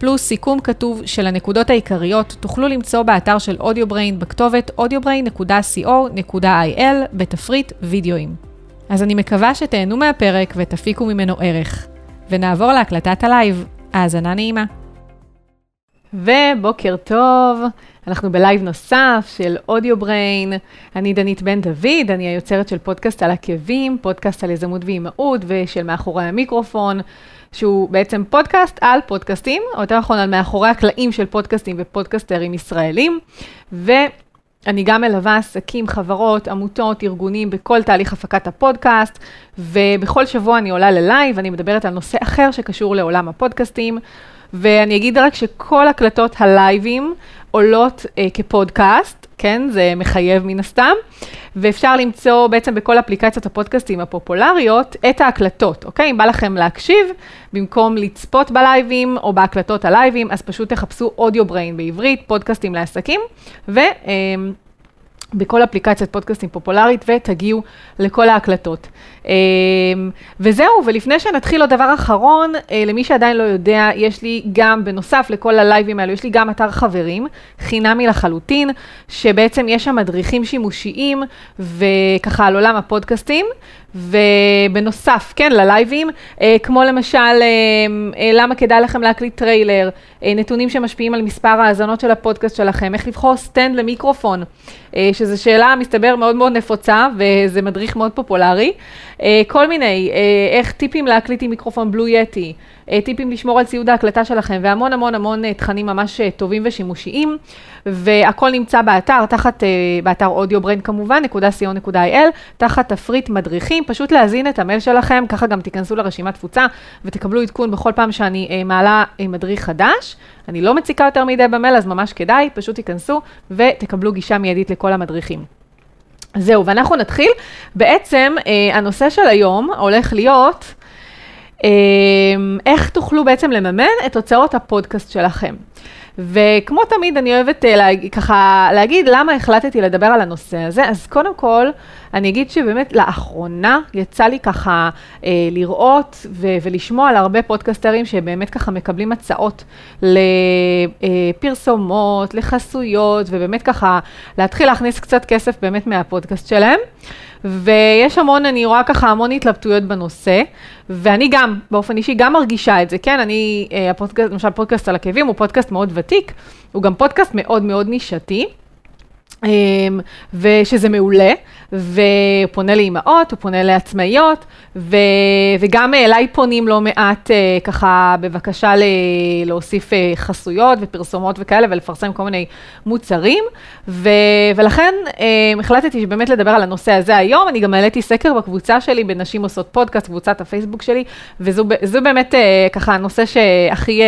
פלוס סיכום כתוב של הנקודות העיקריות, תוכלו למצוא באתר של AudioBrain בכתובת audiobrain.co.il בתפריט וידאוים. אז אני מקווה שתהנו מהפרק ותפיקו ממנו ערך. ונעבור להקלטת הלייב. האזנה נעימה. ובוקר טוב, אנחנו בלייב נוסף של Audio Brain. אני דנית בן דוד, אני היוצרת של פודקאסט על עקבים, פודקאסט על יזמות ואימהות ושל מאחורי המיקרופון, שהוא בעצם פודקאסט על פודקאסטים, או יותר נכון על מאחורי הקלעים של פודקאסטים ופודקאסטרים ישראלים. ואני גם מלווה עסקים, חברות, עמותות, ארגונים בכל תהליך הפקת הפודקאסט, ובכל שבוע אני עולה ללייב, אני מדברת על נושא אחר שקשור לעולם הפודקאסטים. ואני אגיד רק שכל הקלטות הלייבים עולות אה, כפודקאסט, כן? זה מחייב מן הסתם, ואפשר למצוא בעצם בכל אפליקציות הפודקאסטים הפופולריות את ההקלטות, אוקיי? אם בא לכם להקשיב, במקום לצפות בלייבים או בהקלטות הלייבים, אז פשוט תחפשו Audio Brain בעברית, פודקאסטים לעסקים, ו... אה, בכל אפליקציית פודקאסטים פופולרית ותגיעו לכל ההקלטות. אמ, וזהו, ולפני שנתחיל עוד דבר אחרון, אה, למי שעדיין לא יודע, יש לי גם, בנוסף לכל הלייבים האלו, יש לי גם אתר חברים, חינמי לחלוטין, שבעצם יש שם מדריכים שימושיים, וככה על עולם הפודקאסטים. ובנוסף, כן, ללייבים, אה, כמו למשל, אה, אה, למה כדאי לכם להקליט טריילר, אה, נתונים שמשפיעים על מספר האזנות של הפודקאסט שלכם, איך לבחור stand למיקרופון, אה, שזו שאלה, מסתבר, מאוד מאוד נפוצה, וזה מדריך מאוד פופולרי. אה, כל מיני, אה, איך טיפים להקליט עם מיקרופון Blue Yeti, טיפים לשמור על ציוד ההקלטה שלכם, והמון המון המון אה, תכנים ממש אה, טובים ושימושיים, והכל נמצא באתר, תחת, באתר AudioBrain כמובן, .co.il, תחת תפריט מדריכים, פשוט להזין את המייל שלכם, ככה גם תיכנסו לרשימת תפוצה ותקבלו עדכון בכל פעם שאני מעלה מדריך חדש. אני לא מציקה יותר מדי במייל, אז ממש כדאי, פשוט תיכנסו ותקבלו גישה מיידית לכל המדריכים. זהו, ואנחנו נתחיל. בעצם, הנושא של היום הולך להיות איך תוכלו בעצם לממן את הוצאות הפודקאסט שלכם. וכמו תמיד אני אוהבת אה, להג... ככה להגיד למה החלטתי לדבר על הנושא הזה, אז קודם כל אני אגיד שבאמת לאחרונה יצא לי ככה אה, לראות ו- ולשמוע על הרבה פודקסטרים שבאמת ככה מקבלים הצעות לפרסומות, לחסויות ובאמת ככה להתחיל להכניס קצת כסף באמת מהפודקאסט שלהם. ויש המון, אני רואה ככה המון התלבטויות בנושא, ואני גם, באופן אישי, גם מרגישה את זה, כן? אני, אה, הפודקאסט, למשל פודקאסט על עקבים הוא פודקאסט מאוד ותיק, הוא גם פודקאסט מאוד מאוד נישתי. אמ, ושזה מעולה, והוא פונה לאימהות, הוא פונה לעצמאיות, ו, וגם אליי פונים לא מעט אה, ככה בבקשה ל, להוסיף אה, חסויות ופרסומות וכאלה ולפרסם כל מיני מוצרים, ו, ולכן אמ, החלטתי שבאמת לדבר על הנושא הזה היום, אני גם העליתי סקר בקבוצה שלי בנשים עושות פודקאסט, קבוצת הפייסבוק שלי, וזו באמת אה, ככה הנושא שהכי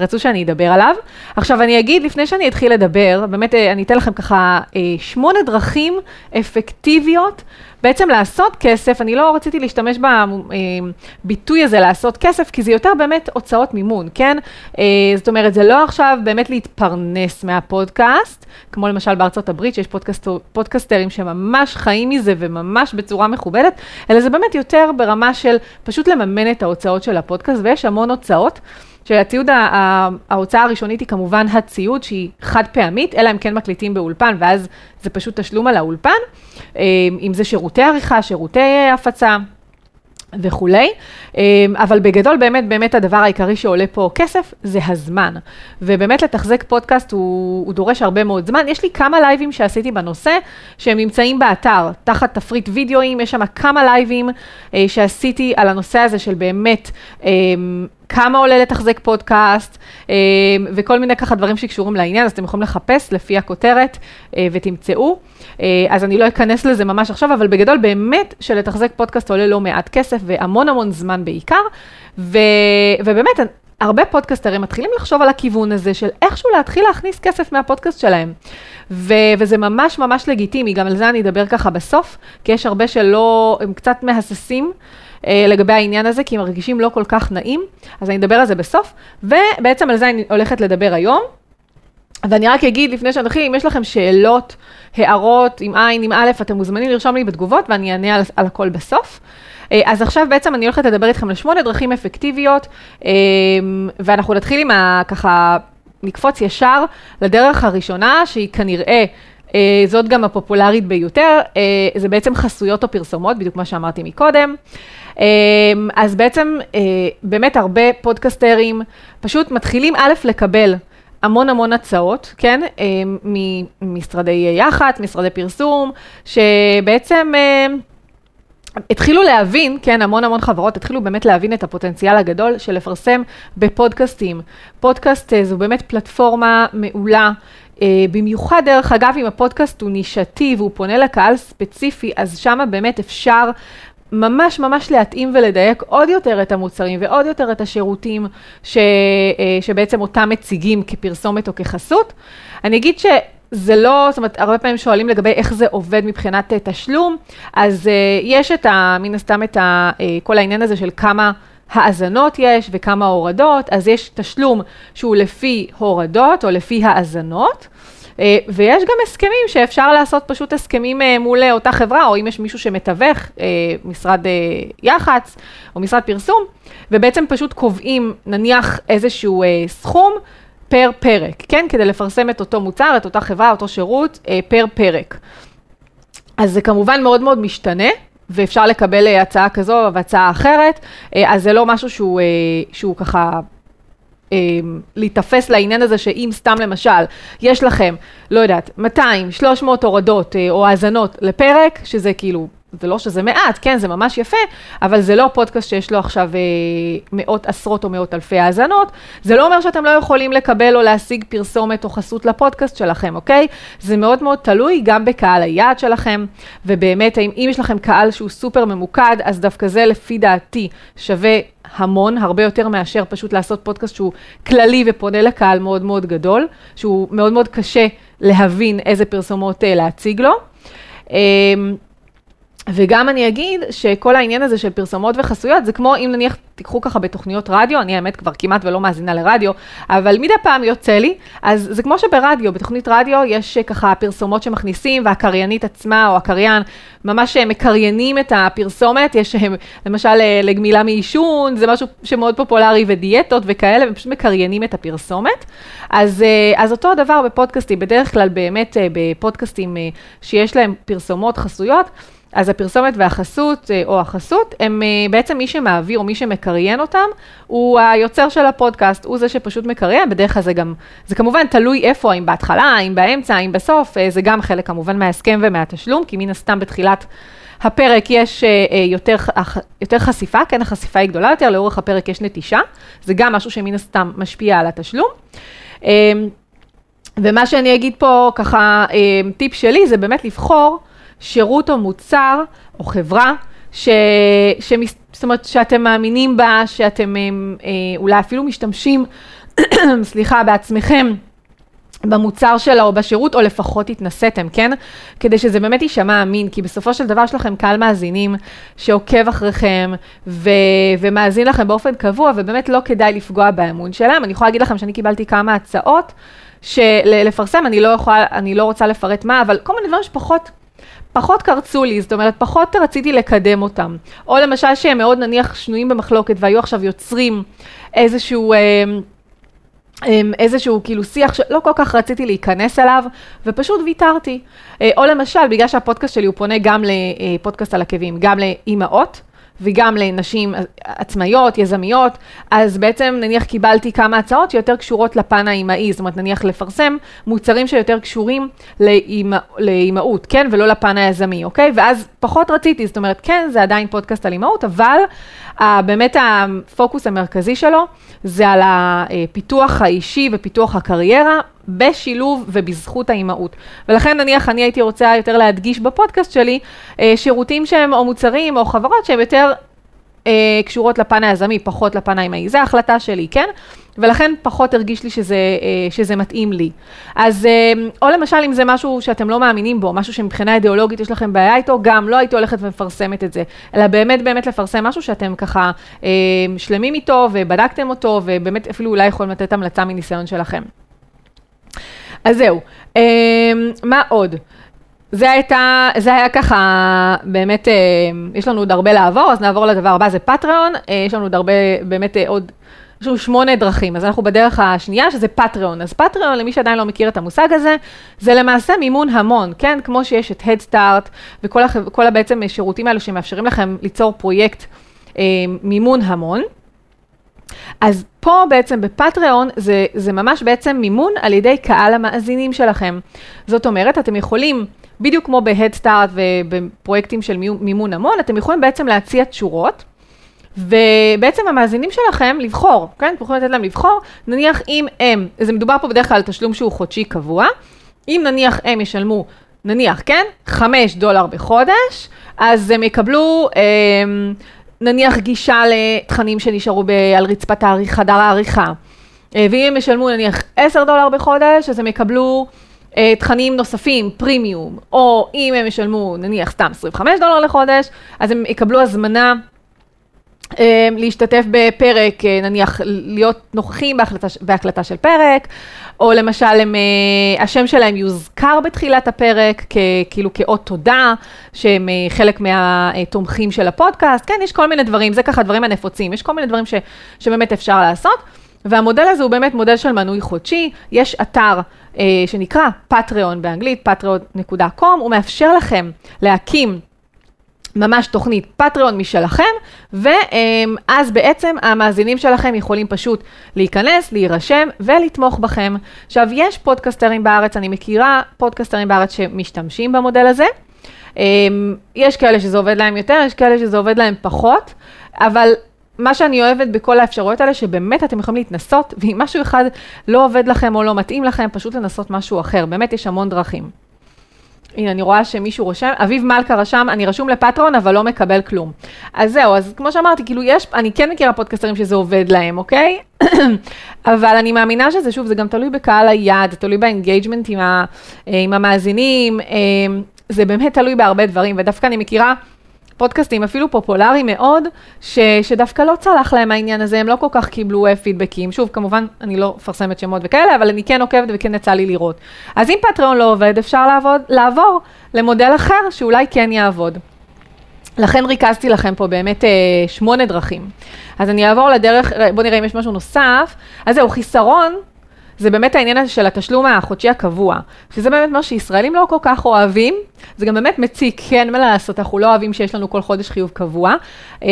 רצו שאני אדבר עליו. עכשיו אני אגיד, לפני שאני אתחיל לדבר, באמת אני אתן לכם ככה שמונה דרכים אפקטיביות בעצם לעשות כסף, אני לא רציתי להשתמש בביטוי הזה לעשות כסף, כי זה יותר באמת הוצאות מימון, כן? אה, זאת אומרת, זה לא עכשיו באמת להתפרנס מהפודקאסט, כמו למשל בארצות הברית, שיש פודקאסט, פודקאסטרים שממש חיים מזה וממש בצורה מכובדת, אלא זה באמת יותר ברמה של פשוט לממן את ההוצאות של הפודקאסט, ויש המון הוצאות. שהציוד, ההוצאה הראשונית היא כמובן הציוד שהיא חד פעמית, אלא אם כן מקליטים באולפן, ואז זה פשוט תשלום על האולפן, אה, אם זה שירותי עריכה, שירותי הפצה. וכולי, אה, אבל בגדול באמת, באמת הדבר העיקרי שעולה פה כסף זה הזמן. ובאמת לתחזק פודקאסט הוא, הוא דורש הרבה מאוד זמן. יש לי כמה לייבים שעשיתי בנושא, שהם נמצאים באתר, תחת תפריט וידאוים, יש שם כמה לייבים אה, שעשיתי על הנושא הזה של באמת כמה עולה לתחזק פודקאסט, אה, וכל מיני ככה דברים שקשורים לעניין, אז אתם יכולים לחפש לפי הכותרת אה, ותמצאו. אה, אז אני לא אכנס לזה ממש עכשיו, אבל בגדול באמת שלתחזק פודקאסט עולה לא מעט כסף והמון המון זמן בעיקר, ו, ובאמת הרבה פודקסטרים מתחילים לחשוב על הכיוון הזה של איכשהו להתחיל להכניס כסף מהפודקאסט שלהם. ו- וזה ממש ממש לגיטימי, גם על זה אני אדבר ככה בסוף, כי יש הרבה שלא, הם קצת מהססים. אה, לגבי העניין הזה, כי הם מרגישים לא כל כך נעים, אז אני אדבר על זה בסוף, ובעצם על זה אני הולכת לדבר היום. ואני רק אגיד לפני שנתחיל, אם יש לכם שאלות, הערות, עם עין, עם א', אתם מוזמנים לרשום לי בתגובות ואני אענה על, על הכל בסוף. אה, אז עכשיו בעצם אני הולכת לדבר איתכם על שמונה דרכים אפקטיביות, אה, ואנחנו נתחיל עם ה... ככה, נקפוץ ישר לדרך הראשונה, שהיא כנראה... זאת גם הפופולרית ביותר, זה בעצם חסויות או פרסומות, בדיוק מה שאמרתי מקודם. אז בעצם באמת הרבה פודקסטרים פשוט מתחילים א', לקבל המון המון הצעות, כן, ממשרדי יח"צ, משרדי פרסום, שבעצם התחילו להבין, כן, המון המון חברות התחילו באמת להבין את הפוטנציאל הגדול של לפרסם בפודקאסטים. פודקאסט זו באמת פלטפורמה מעולה. במיוחד, דרך אגב, אם הפודקאסט הוא נישתי והוא פונה לקהל ספציפי, אז שמה באמת אפשר ממש ממש להתאים ולדייק עוד יותר את המוצרים ועוד יותר את השירותים ש, שבעצם אותם מציגים כפרסומת או כחסות. אני אגיד ש... זה לא, זאת אומרת, הרבה פעמים שואלים לגבי איך זה עובד מבחינת תשלום, אז uh, יש את ה, מן הסתם את ה, uh, כל העניין הזה של כמה האזנות יש וכמה הורדות, אז יש תשלום שהוא לפי הורדות או לפי האזנות. אה, ויש גם הסכמים שאפשר לעשות פשוט הסכמים אה, מול אה, אותה חברה, או אם יש מישהו שמתווך, משרד יח"צ או משרד פרסום, ובעצם פשוט קובעים נניח איזשהו סכום פר פרק, כן? כדי לפרסם את אותו מוצר, את אותה חברה, אותו שירות, פר פרק. אז זה כמובן מאוד מאוד משתנה. ואפשר לקבל הצעה כזו והצעה אחרת, אז זה לא משהו שהוא, שהוא ככה להיתפס לעניין הזה שאם סתם למשל יש לכם, לא יודעת, 200, 300 הורדות אה, או האזנות לפרק, שזה כאילו, זה לא שזה מעט, כן, זה ממש יפה, אבל זה לא פודקאסט שיש לו עכשיו אה, מאות, עשרות או מאות אלפי האזנות, זה לא אומר שאתם לא יכולים לקבל או להשיג פרסומת או חסות לפודקאסט שלכם, אוקיי? זה מאוד מאוד תלוי גם בקהל היעד שלכם, ובאמת, אם, אם יש לכם קהל שהוא סופר ממוקד, אז דווקא זה לפי דעתי שווה המון, הרבה יותר מאשר פשוט לעשות פודקאסט שהוא כללי ופונה לקהל מאוד מאוד גדול, שהוא מאוד מאוד קשה להבין איזה פרסומות אה, להציג לו. אמ, וגם אני אגיד שכל העניין הזה של פרסומות וחסויות, זה כמו אם נניח תיקחו ככה בתוכניות רדיו, אני האמת כבר כמעט ולא מאזינה לרדיו, אבל מדי פעם יוצא לי, אז זה כמו שברדיו, בתוכנית רדיו יש אה, ככה פרסומות שמכניסים, והקריינית עצמה או הקריין ממש אה, מקריינים את הפרסומת, יש אה, למשל לגמילה מעישון, זה משהו שמאוד פופולרי ודיאטות וכאלה, הם פשוט מקריינים את הפרסומת. אז, אז אותו הדבר בפודקאסטים, בדרך כלל באמת בפודקאסטים שיש להם פרסומות חסויות, אז הפרסומת והחסות, אה, או החסות, הם אה, בעצם מי שמעביר או מי שמקריין אותם, הוא היוצר של הפודקאסט, הוא זה שפשוט מקריין, בדרך כלל זה גם, זה כמובן תלוי איפה, האם בהתחלה, האם באמצע, האם בסוף, אה, זה גם חלק כמובן מההסכם ומהתשלום, כי מן הסתם בתחילת הפרק יש יותר, יותר חשיפה, כן, החשיפה היא גדולה יותר, לאורך הפרק יש נטישה, זה גם משהו שמן הסתם משפיע על התשלום. ומה שאני אגיד פה, ככה, טיפ שלי, זה באמת לבחור שירות או מוצר או חברה, ש, שמס, זאת אומרת שאתם מאמינים בה, שאתם אה, אה אולי אפילו משתמשים, סליחה, בעצמכם. במוצר שלה או בשירות, או לפחות התנסיתם, כן? כדי שזה באמת יישמע אמין, כי בסופו של דבר יש לכם קהל מאזינים שעוקב אחריכם ו- ומאזין לכם באופן קבוע, ובאמת לא כדאי לפגוע באמון שלהם. אני יכולה להגיד לכם שאני קיבלתי כמה הצעות של- לפרסם, אני לא יכולה, אני לא רוצה לפרט מה, אבל כל מיני דברים שפחות פחות קרצו לי, זאת אומרת, פחות רציתי לקדם אותם. או למשל שהם מאוד נניח שנויים במחלוקת והיו עכשיו יוצרים איזשהו... אה, אה, איזשהו כאילו שיח שלא כל כך רציתי להיכנס אליו, ופשוט ויתרתי. אה, או למשל, בגלל שהפודקאסט שלי הוא פונה גם לפודקאסט על עקבים, גם לאימהות, וגם לנשים עצמאיות, יזמיות, אז בעצם נניח קיבלתי כמה הצעות שיותר קשורות לפן האימהי, זאת אומרת נניח לפרסם מוצרים שיותר קשורים לאימהות, כן, ולא לפן היזמי, אוקיי? ואז פחות רציתי, זאת אומרת, כן, זה עדיין פודקאסט על אימהות, אבל באמת הפוקוס המרכזי שלו זה על הפיתוח האישי ופיתוח הקריירה. בשילוב ובזכות האימהות. ולכן נניח אני הייתי רוצה יותר להדגיש בפודקאסט שלי אה, שירותים שהם או מוצרים או חברות שהם יותר אה, קשורות לפן היזמי, פחות לפן האמאי. זו החלטה שלי, כן? ולכן פחות הרגיש לי שזה, אה, שזה מתאים לי. אז, אה, או למשל, אם זה משהו שאתם לא מאמינים בו, משהו שמבחינה אידיאולוגית יש לכם בעיה איתו, גם לא הייתי הולכת ומפרסמת את זה, אלא באמת באמת לפרסם משהו שאתם ככה אה, שלמים איתו ובדקתם אותו, ובאמת אפילו אולי יכולים לתת המלצה מניסיון שלכם. אז זהו, מה עוד? זה הייתה, זה היה ככה, באמת, יש לנו עוד הרבה לעבור, אז נעבור לדבר הבא, זה פטריון, יש לנו עוד הרבה, באמת עוד יש לנו שמונה דרכים, אז אנחנו בדרך השנייה, שזה פטריון. אז פטריון, למי שעדיין לא מכיר את המושג הזה, זה למעשה מימון המון, כן? כמו שיש את Head Start וכל. כל בעצם השירותים האלו שמאפשרים לכם ליצור פרויקט אה, מימון המון. אז פה בעצם בפטריון זה, זה ממש בעצם מימון על ידי קהל המאזינים שלכם. זאת אומרת, אתם יכולים, בדיוק כמו Start ובפרויקטים של מימון המון, אתם יכולים בעצם להציע תשורות. ובעצם המאזינים שלכם לבחור, כן? אתם יכולים לתת להם לבחור, נניח אם הם, זה מדובר פה בדרך כלל על תשלום שהוא חודשי קבוע, אם נניח הם ישלמו, נניח, כן? 5 דולר בחודש, אז הם יקבלו אה, נניח גישה לתכנים שנשארו ב, על רצפת חדר העריכה. אה, ואם הם ישלמו נניח 10 דולר בחודש, אז הם יקבלו אה, תכנים נוספים, פרימיום, או אם הם ישלמו נניח סתם 25 דולר לחודש, אז הם יקבלו הזמנה להשתתף בפרק, אה, נניח להיות נוכחים בהחלטה, בהקלטה של פרק, או למשל הם, אה, השם שלהם יוזכר בתחילת הפרק, כ, כאילו כאות תודה, שהם אה, חלק מהתומכים של הפודקאסט, כן, יש כל מיני דברים, זה ככה הדברים הנפוצים, יש כל מיני דברים ש, שבאמת אפשר לעשות, והמודל הזה הוא באמת מודל של מנוי חודשי, יש אתר אה, שנקרא פטריון באנגלית, patreon.com, הוא מאפשר לכם להקים ממש תוכנית פטריון משלכם, ואז בעצם המאזינים שלכם יכולים פשוט להיכנס, להירשם ולתמוך בכם. עכשיו, יש פודקסטרים בארץ, אני מכירה פודקסטרים בארץ שמשתמשים במודל הזה. אמ, יש כאלה שזה עובד להם יותר, יש כאלה שזה עובד להם פחות, אבל מה שאני אוהבת בכל האפשרויות האלה, שבאמת אתם יכולים להתנסות, ואם משהו אחד לא עובד לכם או לא מתאים לכם, פשוט לנסות משהו אחר. באמת יש המון דרכים. הנה, אני רואה שמישהו רושם, אביב מלכה רשם, אני רשום ל Patreon, אבל לא מקבל כלום. אז זהו, אז כמו שאמרתי, כאילו יש, אני כן מכירה פודקסטרים שזה עובד להם, אוקיי? אבל אני מאמינה שזה, שוב, זה גם תלוי בקהל היעד, תלוי ב engagement עם, אה, עם המאזינים, אה, זה באמת תלוי בהרבה דברים, ודווקא אני מכירה פודקאסטים אפילו פופולריים מאוד, ש, שדווקא לא צלח להם העניין הזה, הם לא כל כך קיבלו אה, פידבקים. שוב, כמובן, אני לא מפרסמת שמות וכאלה, אבל אני כן עוקבת וכן יצא לי לראות. אז אם Patreon לא עובד, אפשר לעבוד, לעבור למודל אחר שאולי כן יעבוד. לכן ריכזתי לכם פה באמת אה, שמונה דרכים. אז אני אעבור לדרך, בואו נראה אם יש משהו נוסף. אז זהו, חיסרון זה באמת העניין של התשלום החודשי הקבוע, שזה באמת מה שישראלים לא כל כך אוהבים, זה גם באמת מציק, כן, מה לעשות, אנחנו לא אוהבים שיש לנו כל חודש חיוב קבוע. אמ,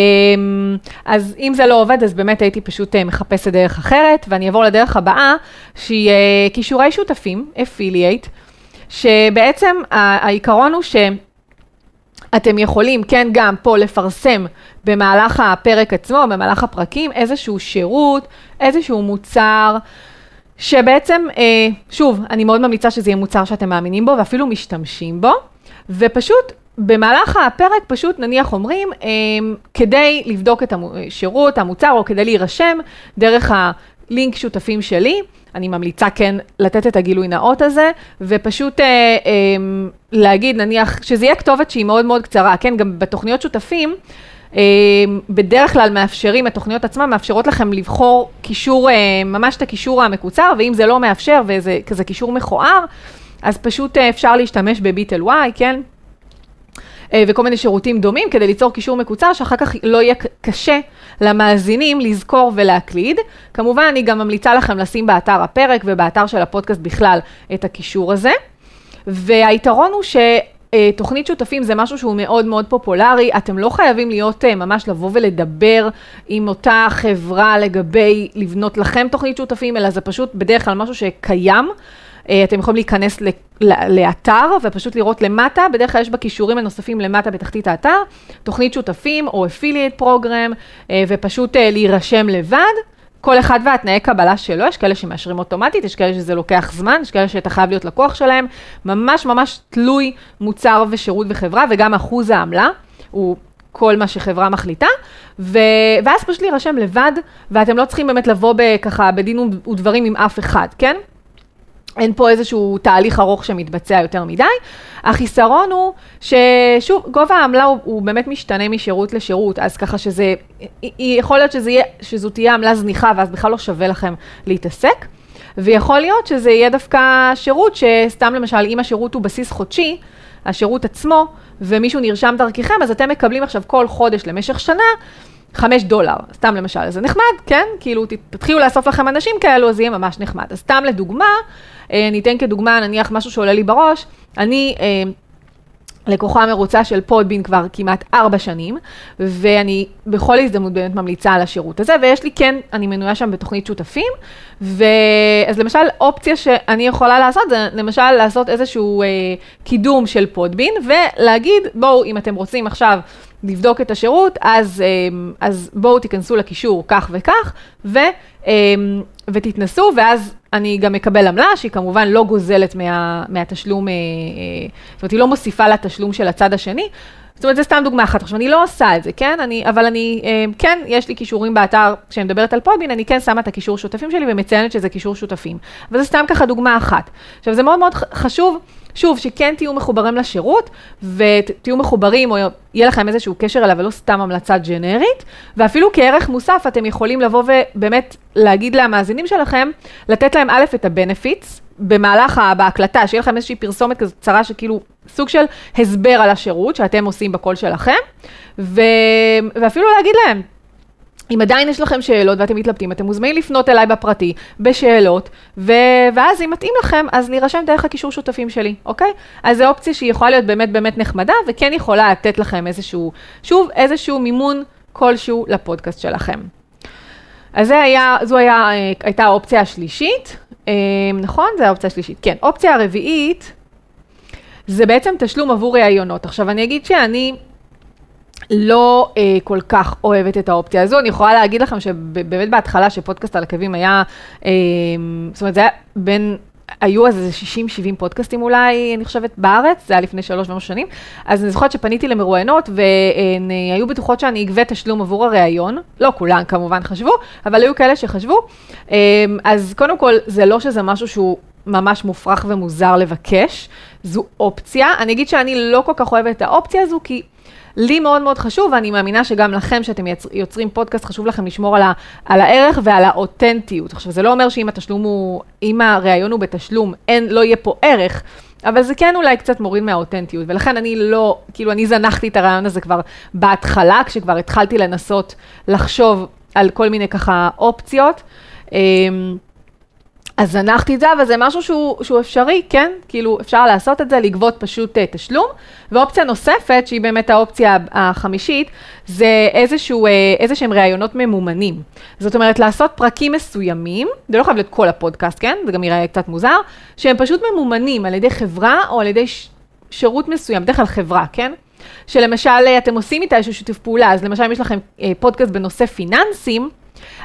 אז אם זה לא עובד, אז באמת הייתי פשוט אה, מחפשת דרך אחרת, ואני אעבור לדרך הבאה, שהיא אה, כישורי שותפים, אפילייט, שבעצם העיקרון הוא ש... אתם יכולים, כן, גם פה לפרסם במהלך הפרק עצמו, במהלך הפרקים, איזשהו שירות, איזשהו מוצר, שבעצם, אה, שוב, אני מאוד ממליצה שזה יהיה מוצר שאתם מאמינים בו ואפילו משתמשים בו, ופשוט במהלך הפרק פשוט נניח אומרים, אה, כדי לבדוק את השירות, המוצר, או כדי להירשם דרך הלינק שותפים שלי, אני ממליצה כן לתת את הגילוי נאות הזה, ופשוט אה, אה, להגיד, נניח, שזה יהיה כתובת שהיא מאוד מאוד קצרה, כן, גם בתוכניות שותפים, בדרך כלל מאפשרים, התוכניות עצמן מאפשרות לכם לבחור קישור, אה, ממש את הקישור המקוצר, ואם זה לא מאפשר וזה כזה קישור מכוער, אז פשוט אה, אפשר להשתמש בביטל וואי, כן? וכל מיני שירותים דומים כדי ליצור קישור מקוצר שאחר כך לא יהיה קשה למאזינים לזכור ולהקליד. כמובן, אני גם ממליצה לכם לשים באתר הפרק ובאתר של הפודקאסט בכלל את הקישור הזה. והיתרון הוא ש... אה, תוכנית שותפים זה משהו שהוא מאוד מאוד פופולרי, אתם לא חייבים להיות אה, ממש לבוא ולדבר עם אותה חברה לגבי לבנות לכם תוכנית שותפים, אלא זה פשוט בדרך כלל משהו שקיים. אה, אתם יכולים להיכנס לאתר ופשוט לראות למטה, בדרך כלל יש בכישורים הנוספים למטה בתחתית האתר, תוכנית שותפים או אפילייט פרוגרם, ופשוט להירשם לבד. כל אחד והתנאי קבלה שלו, יש כאלה שמאשרים אוטומטית, יש כאלה שזה לוקח זמן, יש כאלה שאתה חייב להיות לקוח שלהם, ממש ממש תלוי מוצר ושירות וחברה, וגם אחוז העמלה הוא כל מה שחברה מחליטה, ו... ואז פשוט להירשם לבד, ואתם לא צריכים באמת לבוא ככה בדין ודברים עם אף אחד, כן? אין פה איזשהו תהליך ארוך שמתבצע יותר מדי. החיסרון הוא ששוב, גובה העמלה הוא, הוא באמת משתנה משירות לשירות, אז ככה שזה, יכול להיות שזה יהיה, שזו תהיה עמלה זניחה ואז בכלל לא שווה לכם להתעסק. ויכול להיות שזה יהיה דווקא שירות שסתם למשל, אם השירות הוא בסיס חודשי, השירות עצמו, ומישהו נרשם דרככם, אז אתם מקבלים עכשיו כל חודש למשך שנה חמש דולר, סתם למשל, זה נחמד, כן? כאילו, תתחילו לאסוף לכם אנשים כאלו, אז יהיה ממש נחמד. אז סתם לדוגמה, אה, אני אתן כדוגמה, נניח משהו שעולה לי בראש, אני... אה, לקוחה מרוצה של פודבין כבר כמעט ארבע שנים, ואני בכל הזדמנות באמת ממליצה על השירות הזה, ויש לי כן, אני מנויה שם בתוכנית שותפים, ואז למשל אופציה שאני יכולה לעשות זה למשל לעשות איזשהו אה, קידום של פודבין, ולהגיד בואו אם אתם רוצים עכשיו לבדוק את השירות, אז, אה, אז בואו תיכנסו לקישור כך וכך, ו, אה, ותתנסו, ואז אני גם מקבל עמלה, שהיא כמובן לא גוזלת מה, מהתשלום, אה, זאת אומרת, היא לא מוסיפה לתשלום של הצד השני. זאת אומרת, זו סתם דוגמה אחת. עכשיו, אני לא עושה את זה, כן? אני, אבל אני, כן, יש לי כישורים באתר, כשאני מדברת על פודבין, אני כן שמה את הכישור שותפים שלי ומציינת שזה כישור שותפים. אבל זה סתם ככה דוגמה אחת. עכשיו, זה מאוד מאוד חשוב שוב, שכן תהיו מחוברים לשירות, ותהיו מחוברים, או יהיה לכם איזשהו קשר אליו, ולא סתם המלצה ג'נרית, ואפילו כערך מוסף, אתם יכולים לבוא ובאמת להגיד למאזינים שלכם, לתת להם א', את ה-benefits, במהלך, בהקלטה, שיהיה לכם איזושהי פרסומת כזאת קצרה, שכאילו סוג של הסבר על השירות שאתם עושים בקול שלכם, ו... ואפילו להגיד להם, אם עדיין יש לכם שאלות ואתם מתלבטים, אתם מוזמנים לפנות אליי בפרטי, בשאלות, ו... ואז אם מתאים לכם, אז נירשם דרך הקישור שותפים שלי, אוקיי? אז זו אופציה שהיא יכולה להיות באמת באמת נחמדה, וכן יכולה לתת לכם איזשהו, שוב, איזשהו מימון כלשהו לפודקאסט שלכם. אז זה היה, זו היה, אה, הייתה האופציה השלישית, אה, נכון? זו האופציה השלישית. כן, אופציה הרביעית, זה בעצם תשלום עבור ראיונות. עכשיו, אני אגיד שאני... לא אה, כל כך אוהבת את האופציה הזו. אני יכולה להגיד לכם שבאמת בהתחלה שפודקאסט על עקבים היה, אה, זאת אומרת זה היה בין, היו אז איזה 60-70 פודקאסטים אולי, אני חושבת, בארץ, זה היה לפני שלוש ומשהו שנים, אז אני זוכרת שפניתי למרואיינות והן אה, היו בטוחות שאני אגבה תשלום עבור הראיון, לא כולן כמובן חשבו, אבל היו כאלה שחשבו. אה, אז קודם כל, זה לא שזה משהו שהוא... ממש מופרך ומוזר לבקש, זו אופציה. אני אגיד שאני לא כל כך אוהבת את האופציה הזו, כי לי מאוד מאוד חשוב, ואני מאמינה שגם לכם, שאתם יוצרים פודקאסט, חשוב לכם לשמור על, ה, על הערך ועל האותנטיות. עכשיו, זה לא אומר שאם התשלום הוא, אם הראיון הוא בתשלום, אין, לא יהיה פה ערך. אבל זה כן אולי קצת מוריד מהאותנטיות, ולכן אני לא, כאילו אני זנחתי את הרעיון הזה כבר בהתחלה, כשכבר התחלתי לנסות לחשוב על כל מיני ככה אופציות. אז זנחתי את זה, אבל זה משהו שהוא, שהוא אפשרי, כן? כאילו, אפשר לעשות את זה, לגבות פשוט uh, תשלום. ואופציה נוספת, שהיא באמת האופציה החמישית, זה איזשהו, uh, איזה שהם ראיונות ממומנים. זאת אומרת, לעשות פרקים מסוימים, זה לא חייב להיות כל הפודקאסט, כן? זה גם יראה קצת מוזר, שהם פשוט ממומנים על ידי חברה או על ידי ש... שירות מסוים, בדרך כלל חברה, כן? שלמשל, אה, אתם עושים איתה איזשהו שיתוף פעולה, אז למשל, אם יש לכם uh, פודקאסט בנושא פיננסים,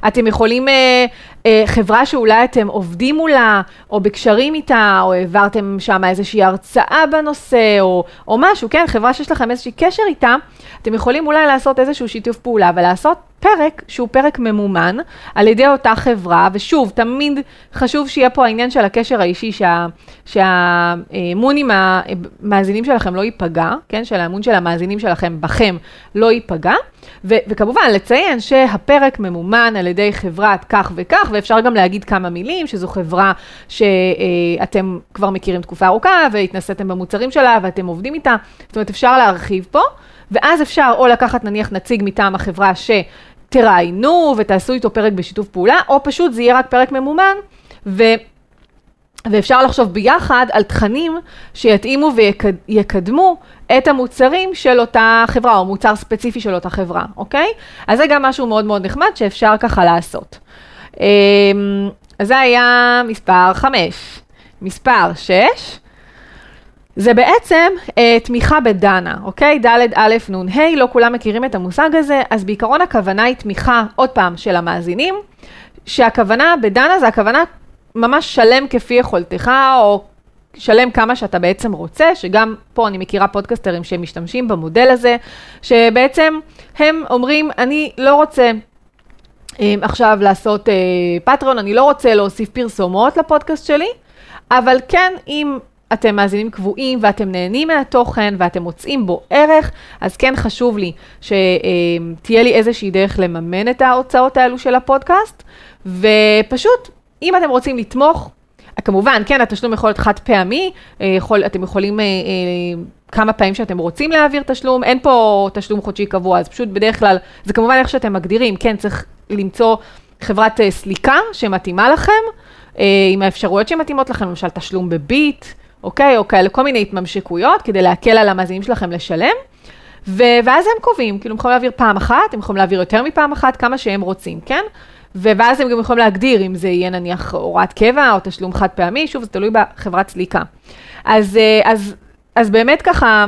אתם יכולים, אה, אה, חברה שאולי אתם עובדים מולה, או בקשרים איתה, או העברתם שם איזושהי הרצאה בנושא, או, או משהו, כן, חברה שיש לכם איזשהו קשר איתה, אתם יכולים אולי לעשות איזשהו שיתוף פעולה ולעשות פרק שהוא פרק ממומן על ידי אותה חברה, ושוב, תמיד חשוב שיהיה פה העניין של הקשר האישי, שה, שהאמון עם המאזינים שלכם לא ייפגע, כן, של האמון של המאזינים שלכם בכם לא ייפגע, ו, וכמובן לציין שהפרק ממומן על ידי חברת כך וכך, ואפשר גם להגיד כמה מילים, שזו חברה שאתם כבר מכירים תקופה ארוכה, והתנסיתם במוצרים שלה ואתם עובדים איתה, זאת אומרת אפשר להרחיב פה. ואז אפשר או לקחת נניח נציג מטעם החברה שתראיינו ותעשו איתו פרק בשיתוף פעולה, או פשוט זה יהיה רק פרק ממומן, ו... ואפשר לחשוב ביחד על תכנים שיתאימו ויקדמו את המוצרים של אותה חברה, או מוצר ספציפי של אותה חברה, אוקיי? אז זה גם משהו מאוד מאוד נחמד שאפשר ככה לעשות. אמ, אז זה היה מספר 5. מספר 6, זה בעצם אה, תמיכה בדנה, אוקיי? ד' א' נ' ה', לא כולם מכירים את המושג הזה, אז בעיקרון הכוונה היא תמיכה, עוד פעם, של המאזינים, שהכוונה בדנה זה הכוונה ממש שלם כפי יכולתך, או שלם כמה שאתה בעצם רוצה, שגם פה אני מכירה פודקסטרים שמשתמשים במודל הזה, שבעצם הם אומרים, אני לא רוצה אה, עכשיו לעשות אה, פטריון, אני לא רוצה להוסיף פרסומות לפודקאסט שלי, אבל כן, אם אתם מאזינים קבועים ואתם נהנים מהתוכן ואתם מוצאים בו ערך, אז כן חשוב לי שתהיה לי איזושהי דרך לממן את ההוצאות האלו של הפודקאסט, ופשוט, אם אתם רוצים לתמוך, כמובן, כן, התשלום יכול להיות חד פעמי, אה, יכול, אתם יכולים אה, אה, כמה פעמים שאתם רוצים להעביר תשלום, אין פה תשלום חודשי קבוע, אז פשוט בדרך כלל, זה כמובן איך שאתם מגדירים, כן, צריך למצוא חברת סליקה שמתאימה לכם, עם האפשרויות שמתאימות לכם, למשל תשלום בביט, אוקיי, או כאלה, כל מיני התממשקויות, כדי להקל על המאזינים שלכם לשלם. ו- ואז הם קובעים, כאילו הם יכולים להעביר פעם אחת, הם יכולים להעביר יותר מפעם אחת, כמה שהם רוצים, כן? ואז הם גם יכולים להגדיר אם זה יהיה נניח הוראת קבע או תשלום חד פעמי, שוב, זה תלוי בחברת סליקה. אז, אה, אז, אז באמת ככה,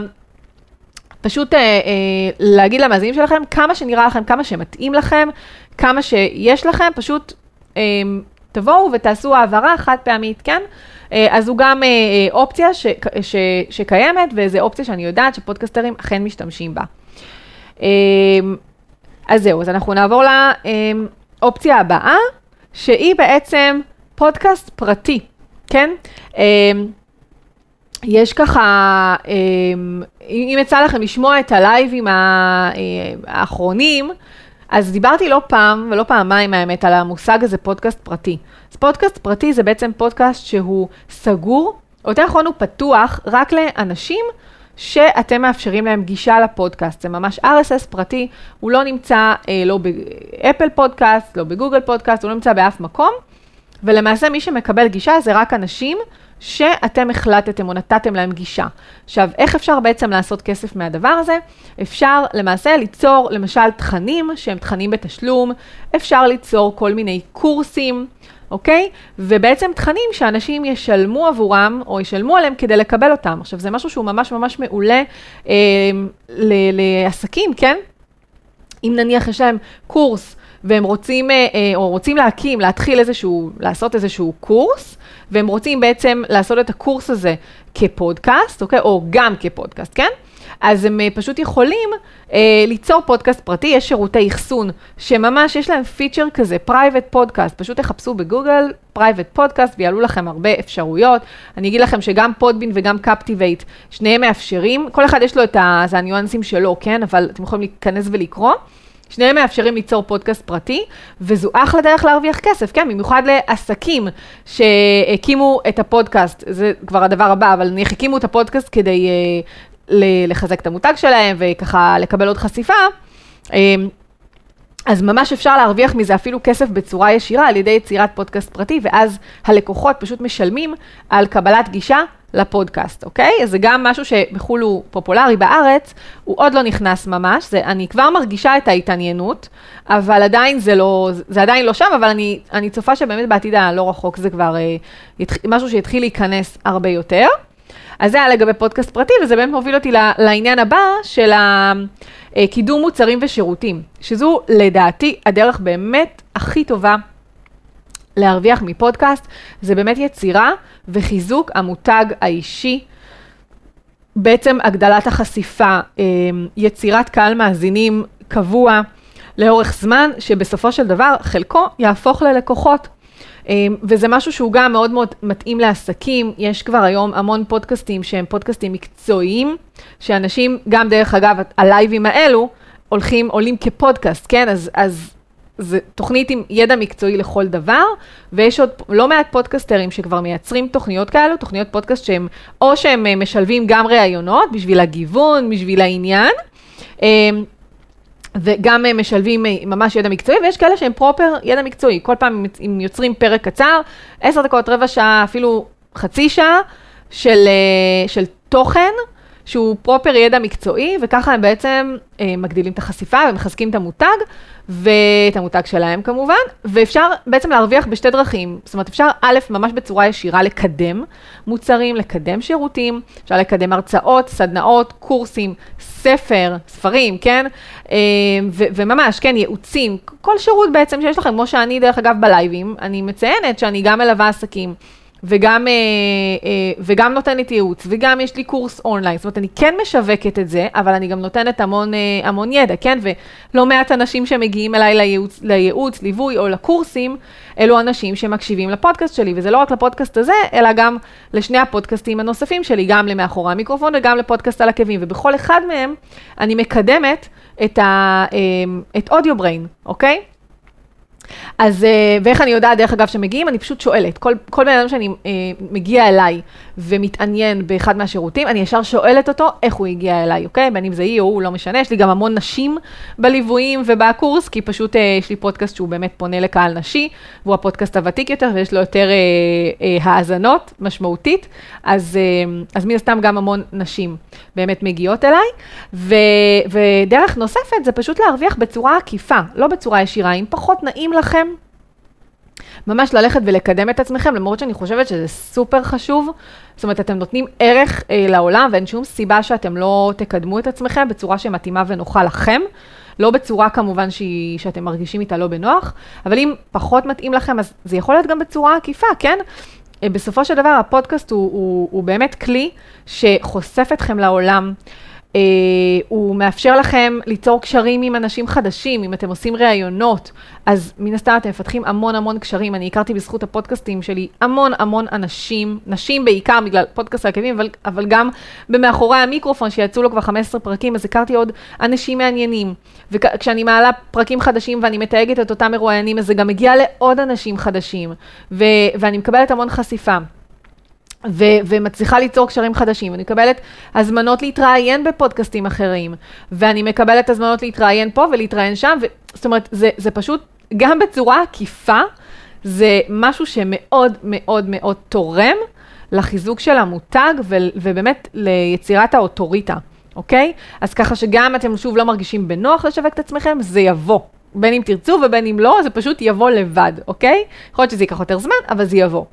פשוט אה, אה, להגיד למאזינים שלכם כמה שנראה לכם, כמה שמתאים לכם, כמה שיש לכם, פשוט אה, תבואו ותעשו העברה חד פעמית, כן? אה, אז הוא גם אה, אה, אופציה ש, ש, שקיימת, וזו אופציה שאני יודעת שפודקסטרים אכן משתמשים בה. אה, אז זהו, אז אנחנו נעבור ל... אה, האופציה הבאה, שהיא בעצם פודקאסט פרטי, כן? אמ, יש ככה, אמ, אם יצא לכם לשמוע את הלייבים האחרונים, אז דיברתי לא פעם ולא פעמיים האמת על המושג הזה פודקאסט פרטי. אז פודקאסט פרטי זה בעצם פודקאסט שהוא סגור, או יותר נכון הוא פתוח רק לאנשים שאתם מאפשרים להם גישה לפודקאסט. זה ממש RSS פרטי, הוא לא נמצא אה, לא באפל פודקאסט, לא בגוגל פודקאסט, הוא לא נמצא באף מקום, ולמעשה מי שמקבל גישה זה רק אנשים שאתם החלטתם או נתתם להם גישה. עכשיו, איך אפשר בעצם לעשות כסף מהדבר הזה? אפשר למעשה ליצור למשל תכנים שהם תכנים בתשלום, אפשר ליצור כל מיני קורסים. אוקיי? ובעצם תכנים שאנשים ישלמו עבורם, או ישלמו עליהם כדי לקבל אותם. עכשיו, זה משהו שהוא ממש ממש מעולה אה, לעסקים, כן? אם נניח יש להם קורס, והם רוצים, אה, אה, או רוצים להקים, להתחיל איזשהו, לעשות איזשהו קורס, והם רוצים בעצם לעשות את הקורס הזה כפודקאסט, אוקיי? או גם כפודקאסט, כן? אז הם אה, פשוט יכולים אה, ליצור פודקאסט פרטי, יש שירותי אחסון שממש יש להם feature כזה, private podcast, פשוט תחפשו בגוגל private podcast ויעלו לכם הרבה אפשרויות. אני אגיד לכם שגם Podbean וגם Captivate, שניהם מאפשרים, כל אחד יש לו את הניואנסים שלו, כן? אבל אתם יכולים להיכנס ולקרוא. שניהם מאפשרים ליצור פודקאסט פרטי, וזו אחלה דרך להרוויח כסף, כן? במיוחד לעסקים שהקימו את הפודקאסט, זה כבר הדבר הבא, אבל נניח הקימו את הפודקאסט כדי uh, לחזק את המותג שלהם וככה לקבל עוד חשיפה. Um, אז ממש אפשר להרוויח מזה אפילו כסף בצורה ישירה על ידי יצירת פודקאסט פרטי, ואז הלקוחות פשוט משלמים על קבלת גישה לפודקאסט, אוקיי? אז זה גם משהו שבחו"ל הוא פופולרי בארץ, הוא עוד לא נכנס ממש, זה, אני כבר מרגישה את ההתעניינות, אבל עדיין זה לא, זה עדיין לא שם, אבל אני, אני צופה שבאמת בעתיד הלא רחוק זה כבר אה, יתח, משהו שיתחיל להיכנס הרבה יותר. אז זה היה לגבי פודקאסט פרטי, וזה באמת מוביל אותי לעניין הבא של קידום מוצרים ושירותים, שזו לדעתי הדרך באמת הכי טובה להרוויח מפודקאסט, זה באמת יצירה וחיזוק המותג האישי. בעצם הגדלת החשיפה, אמ, יצירת קהל מאזינים קבוע לאורך זמן, שבסופו של דבר חלקו יהפוך ללקוחות. אמ, וזה משהו שהוא גם מאוד מאוד מתאים לעסקים, יש כבר היום המון פודקאסטים שהם פודקאסטים מקצועיים, שאנשים, גם דרך אגב, הלייבים האלו, הולכים, עולים כפודקאסט, כן? אז, אז זה תוכנית עם ידע מקצועי לכל דבר, ויש עוד לא מעט פודקסטרים שכבר מייצרים תוכניות כאלו, תוכניות פודקאסט שהם, או שהם אה, משלבים גם ראיונות בשביל הגיוון, בשביל העניין, אמ, וגם אה, משלבים אה, ממש ידע מקצועי, ויש כאלה שהם פרופר ידע מקצועי. כל פעם הם יוצרים פרק קצר, עשר דקות, רבע שעה, אפילו חצי שעה של, של תוכן. שהוא פרופר ידע מקצועי, וככה הם בעצם אה, מגדילים את החשיפה ומחזקים את המותג, ואת המותג שלהם כמובן, ואפשר בעצם להרוויח בשתי דרכים. זאת אומרת, אפשר א', ממש בצורה ישירה לקדם מוצרים, לקדם שירותים, אפשר לקדם הרצאות, סדנאות, קורסים, ספר, ספרים, כן? אה, ו- וממש, כן, ייעוצים, כל שירות בעצם שיש לכם, כמו שאני דרך אגב בלייבים, אני מציינת שאני גם מלווה עסקים. וגם, אה, אה, וגם נותנת ייעוץ, וגם יש לי קורס אונליין, זאת אומרת, אני כן משווקת את זה, אבל אני גם נותנת המון, אה, המון ידע, כן? ולא מעט אנשים שמגיעים אליי לייעוץ, לייעוץ, ליווי או לקורסים, אלו אנשים שמקשיבים לפודקאסט שלי, וזה לא רק לפודקאסט הזה, אלא גם לשני הפודקאסטים הנוספים שלי, גם למאחורי המיקרופון וגם לפודקאסט על עקבים, ובכל אחד מהם אני מקדמת את, ה, את אודיו בריין, אוקיי? אז, אה, ואיך אני יודעת, דרך אגב, שמגיעים, אני פשוט שואלת. כל, בן אדם שאני אה, מגיע אליי ומתעניין באחד מהשירותים, אני ישר שואלת אותו איך הוא הגיע אליי, אוקיי? בין אם זה היא או הוא, לא משנה. יש לי גם המון נשים בליוויים ובקורס, כי פשוט אה, יש לי פודקאסט שהוא באמת פונה לקהל נשי, והוא הפודקאסט הוותיק יותר ויש לו יותר אה, אה, האזנות משמעותית, אז, אה, אז מן הסתם גם המון נשים באמת מגיעות אליי. ו, ודרך נוספת זה פשוט להרוויח בצורה עקיפה, לא בצורה ישירה. אם פחות נעים לכם, ממש ללכת ולקדם את עצמכם, למרות שאני חושבת שזה סופר חשוב. זאת אומרת, אתם נותנים ערך אה, לעולם, ואין שום סיבה שאתם לא תקדמו את עצמכם בצורה שמתאימה ונוחה לכם. לא בצורה כמובן שהיא, שאתם מרגישים איתה לא בנוח, אבל אם פחות מתאים לכם, אז זה יכול להיות גם בצורה עקיפה, כן? אה, בסופו של דבר, הפודקאסט הוא, הוא, הוא באמת כלי שחושף אתכם לעולם. Uh, הוא מאפשר לכם ליצור קשרים עם אנשים חדשים, אם אתם עושים ראיונות, אז מן הסתם אתם מפתחים המון המון קשרים. אני הכרתי בזכות הפודקאסטים שלי המון המון אנשים, נשים בעיקר בגלל פודקאסט העקבים, אבל, אבל גם במאחורי המיקרופון שיצאו לו כבר 15 פרקים, אז הכרתי עוד אנשים מעניינים. וכשאני מעלה פרקים חדשים ואני מתייגת את אותם מרואיינים, אז זה גם מגיע לעוד אנשים חדשים, ו- ואני מקבלת המון חשיפה. ו- ומצליחה ליצור קשרים חדשים. אני מקבלת הזמנות להתראיין בפודקאסטים אחרים, ואני מקבלת הזמנות להתראיין פה ולהתראיין שם, ו- זאת אומרת, זה, זה פשוט, גם בצורה עקיפה, זה משהו שמאוד מאוד מאוד תורם לחיזוק של המותג, ו- ובאמת ליצירת האוטוריטה, אוקיי? אז ככה שגם אתם שוב לא מרגישים בנוח לשווק את עצמכם, זה יבוא. בין אם תרצו ובין אם לא, זה פשוט יבוא לבד, אוקיי? יכול להיות שזה ייקח יותר זמן, אבל זה יבוא.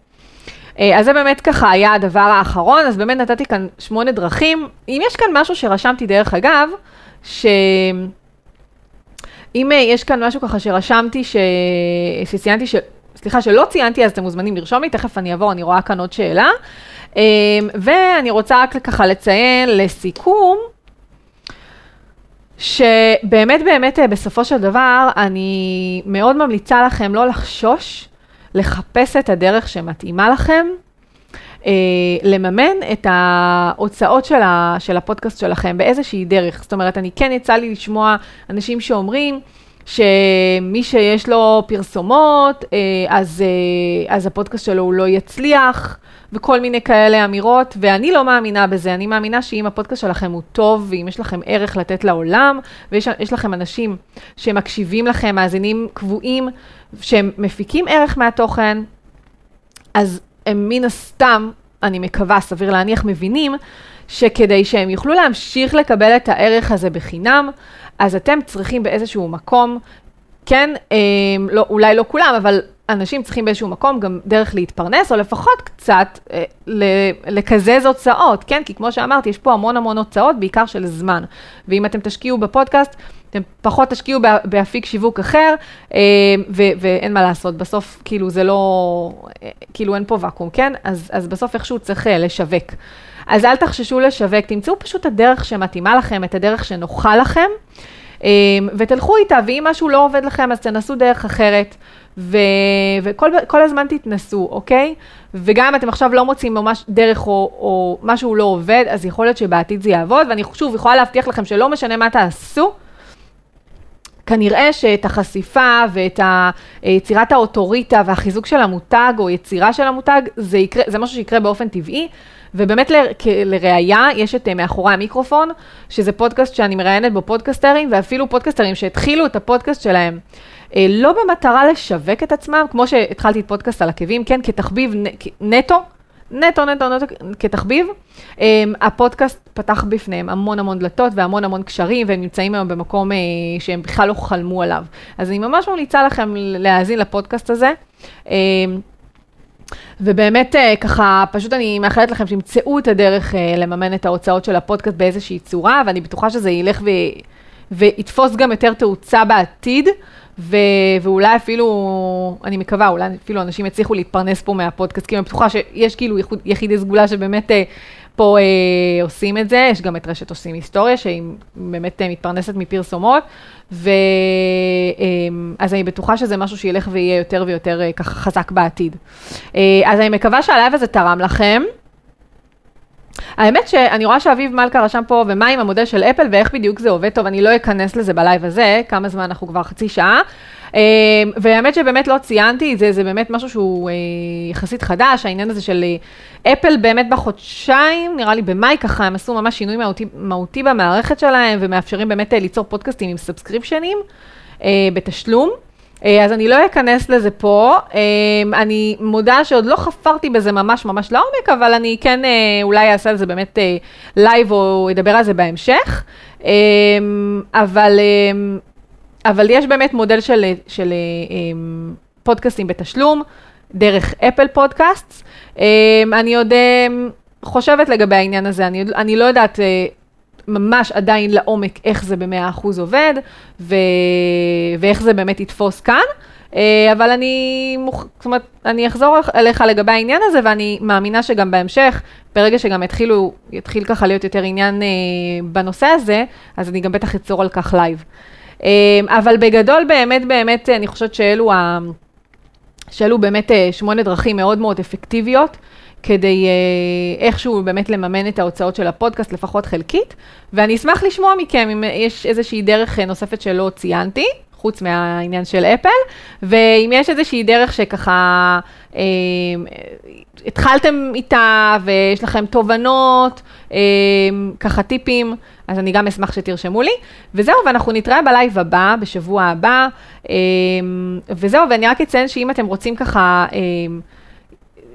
אה, אז זה באמת ככה היה הדבר האחרון, אז באמת נתתי כאן שמונה דרכים. אם יש כאן משהו שרשמתי דרך אגב, ש... אם אה, יש כאן משהו ככה שרשמתי, ש... שציינתי, ש... סליחה, שלא ציינתי, אז אתם מוזמנים לרשום לי, תכף אני אעבור, אני רואה כאן עוד שאלה. אה, ואני רוצה רק ככה לציין לסיכום, שבאמת באמת בסופו של דבר, אני מאוד ממליצה לכם לא לחשוש לחפש את הדרך שמתאימה לכם, אה, לממן את ההוצאות של, ה, של הפודקאסט שלכם באיזושהי דרך. זאת אומרת, אני כן יצא לי לשמוע אנשים שאומרים, שמי שיש לו פרסומות, אה, אז, אה, אז הפודקאסט שלו הוא לא יצליח, וכל מיני כאלה אמירות, ואני לא מאמינה בזה, אני מאמינה שאם הפודקאסט שלכם הוא טוב, ואם יש לכם ערך לתת לעולם, ויש לכם אנשים שמקשיבים לכם, מאזינים קבועים, שהם מפיקים ערך מהתוכן, אז הם מן הסתם, אני מקווה, סביר להניח, מבינים שכדי שהם יוכלו להמשיך לקבל את הערך הזה בחינם, אז אתם צריכים באיזשהו מקום, כן, אה, לא, אולי לא כולם, אבל אנשים צריכים באיזשהו מקום גם דרך להתפרנס, או לפחות קצת אה, לקזז הוצאות, כן? כי כמו שאמרתי, יש פה המון המון הוצאות, בעיקר של זמן. ואם אתם תשקיעו בפודקאסט, אתם פחות תשקיעו באפיק שיווק אחר, אה, ו- ואין מה לעשות, בסוף כאילו זה לא, אה, כאילו אין פה ואקום, כן? אז, אז בסוף איכשהו צריך אה, לשווק. אז אל תחששו לשווק, תמצאו פשוט את הדרך שמתאימה לכם, את הדרך שנוחה לכם, ותלכו איתה, ואם משהו לא עובד לכם, אז תנסו דרך אחרת. ו- וכל הזמן תתנסו, אוקיי? וגם אם אתם עכשיו לא מוצאים ממש דרך או, או משהו לא עובד, אז יכול להיות שבעתיד זה יעבוד, ואני שוב יכולה להבטיח לכם שלא משנה מה תעשו, כנראה שאת החשיפה ואת יצירת האוטוריטה והחיזוק של המותג או יצירה של המותג, זה, יקרה, זה משהו שיקרה באופן טבעי. ובאמת ל, לראיה, יש את אה, מאחורי המיקרופון, שזה פודקאסט שאני מראיינת בו פודקסטרים, ואפילו פודקסטרים שהתחילו את הפודקאסט שלהם, אה, לא במטרה לשווק את עצמם, כמו שהתחלתי את פודקאסט על עקבים, כן, כתחביב נטו, נטו, נטו, נטו, כתחביב. אמ, הפודקאסט פתח בפניהם המון המון דלתות והמון המון קשרים, והם נמצאים היום במקום אה, שהם בכלל לא חלמו עליו. אז אני ממש ממליצה לכם להאזין לפודקאסט הזה. Um, ובאמת, uh, ככה, פשוט אני מאחלת לכם שימצאו את הדרך uh, לממן את ההוצאות של הפודקאסט באיזושהי צורה, ואני בטוחה שזה ילך ו... ויתפוס גם יותר תאוצה בעתיד. ו- ואולי אפילו, אני מקווה, אולי אפילו אנשים יצליחו להתפרנס פה מהפודקאסט, כי אני בטוחה שיש כאילו יחידי סגולה שבאמת אה, פה אה, עושים את זה, יש גם את רשת עושים היסטוריה, שהיא באמת אה, מתפרנסת מפרסומות, ואז אה, אני בטוחה שזה משהו שילך ויהיה יותר ויותר אה, ככה חזק בעתיד. אה, אז אני מקווה שהלייב הזה תרם לכם. האמת שאני רואה שאביב מלכה רשם פה, ומה עם המודל של אפל ואיך בדיוק זה עובד טוב, אני לא אכנס לזה בלייב הזה, כמה זמן אנחנו כבר חצי שעה. אמ, והאמת שבאמת לא ציינתי את זה, זה באמת משהו שהוא אה, יחסית חדש, העניין הזה של אה, אפל באמת בחודשיים, נראה לי במאי ככה, הם עשו ממש שינוי מהותי, מהותי במערכת שלהם, ומאפשרים באמת אה, ליצור פודקאסטים עם סאבסקריפשנים בתשלום. אז אני לא אכנס לזה פה, אני מודה שעוד לא חפרתי בזה ממש ממש לעומק, אבל אני כן אולי אעשה על זה באמת לייב או אדבר על זה בהמשך, אבל אבל יש באמת מודל של, של פודקאסטים בתשלום, דרך אפל פודקאסט. אני עוד חושבת לגבי העניין הזה, אני, אני לא יודעת ממש עדיין לעומק איך זה במאה אחוז עובד, ו, ואיך זה באמת יתפוס כאן. אה, אבל אני, מוכ... זאת אומרת, אני אחזור אליך לגבי העניין הזה, ואני מאמינה שגם בהמשך, ברגע שגם יתחילו, יתחיל ככה להיות יותר עניין אה, בנושא הזה, אז אני גם בטח אצור על כך לייב. אמ, אבל בגדול באמת באמת אני חושבת שאלו, ה... שאלו באמת אה, שמונה דרכים מאוד מאוד אפקטיביות. כדי אה, איכשהו באמת לממן את ההוצאות של הפודקאסט, לפחות חלקית, ואני אשמח לשמוע מכם אם יש איזושהי דרך אה, נוספת שלא ציינתי, חוץ מהעניין של אפל, ואם יש איזושהי דרך שככה אה, התחלתם איתה ויש לכם תובנות, אה, ככה טיפים, אז אני גם אשמח שתרשמו לי. וזהו, ואנחנו נתראה בלייב הבא, בשבוע הבא. אה, וזהו, ואני רק אציין שאם אתם רוצים ככה... אה,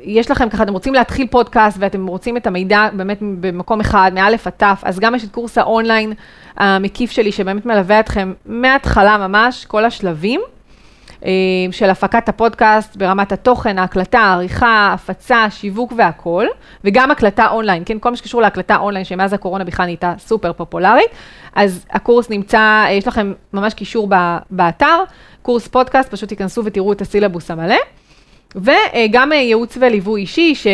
יש לכם ככה, אתם רוצים להתחיל פודקאסט ואתם רוצים את המידע באמת במקום אחד, מאלף עד תו, אז גם יש את קורס האונליין המקיף שלי, שבאמת מלווה אתכם מההתחלה ממש, כל השלבים. אה, של הפקת הפודקאסט ברמת התוכן, ההקלטה, העריכה, הפצה, שיווק והכל, וגם הקלטה אונליין, כן, כל מה שקשור להקלטה אונליין, שמאז הקורונה בכלל נהייתה סופר פופולרית, אז הקורס נמצא, יש לכם ממש קישור באתר, קורס פודקאסט, פשוט תיכנסו ותראו את הסילבוס המלא, וגם אה, ייעוץ וליווי אישי, ש...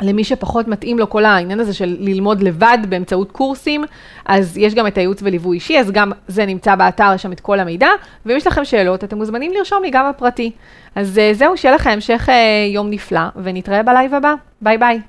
למי שפחות מתאים לו כל העניין הזה של ללמוד לבד באמצעות קורסים, אז יש גם את הייעוץ וליווי אישי, אז גם זה נמצא באתר, יש שם את כל המידע, ואם יש לכם שאלות, אתם מוזמנים לרשום לי גם בפרטי. אז אה, זהו, שיהיה לכם המשך אה, יום נפלא, ונתראה בלייב הבא. ביי ביי.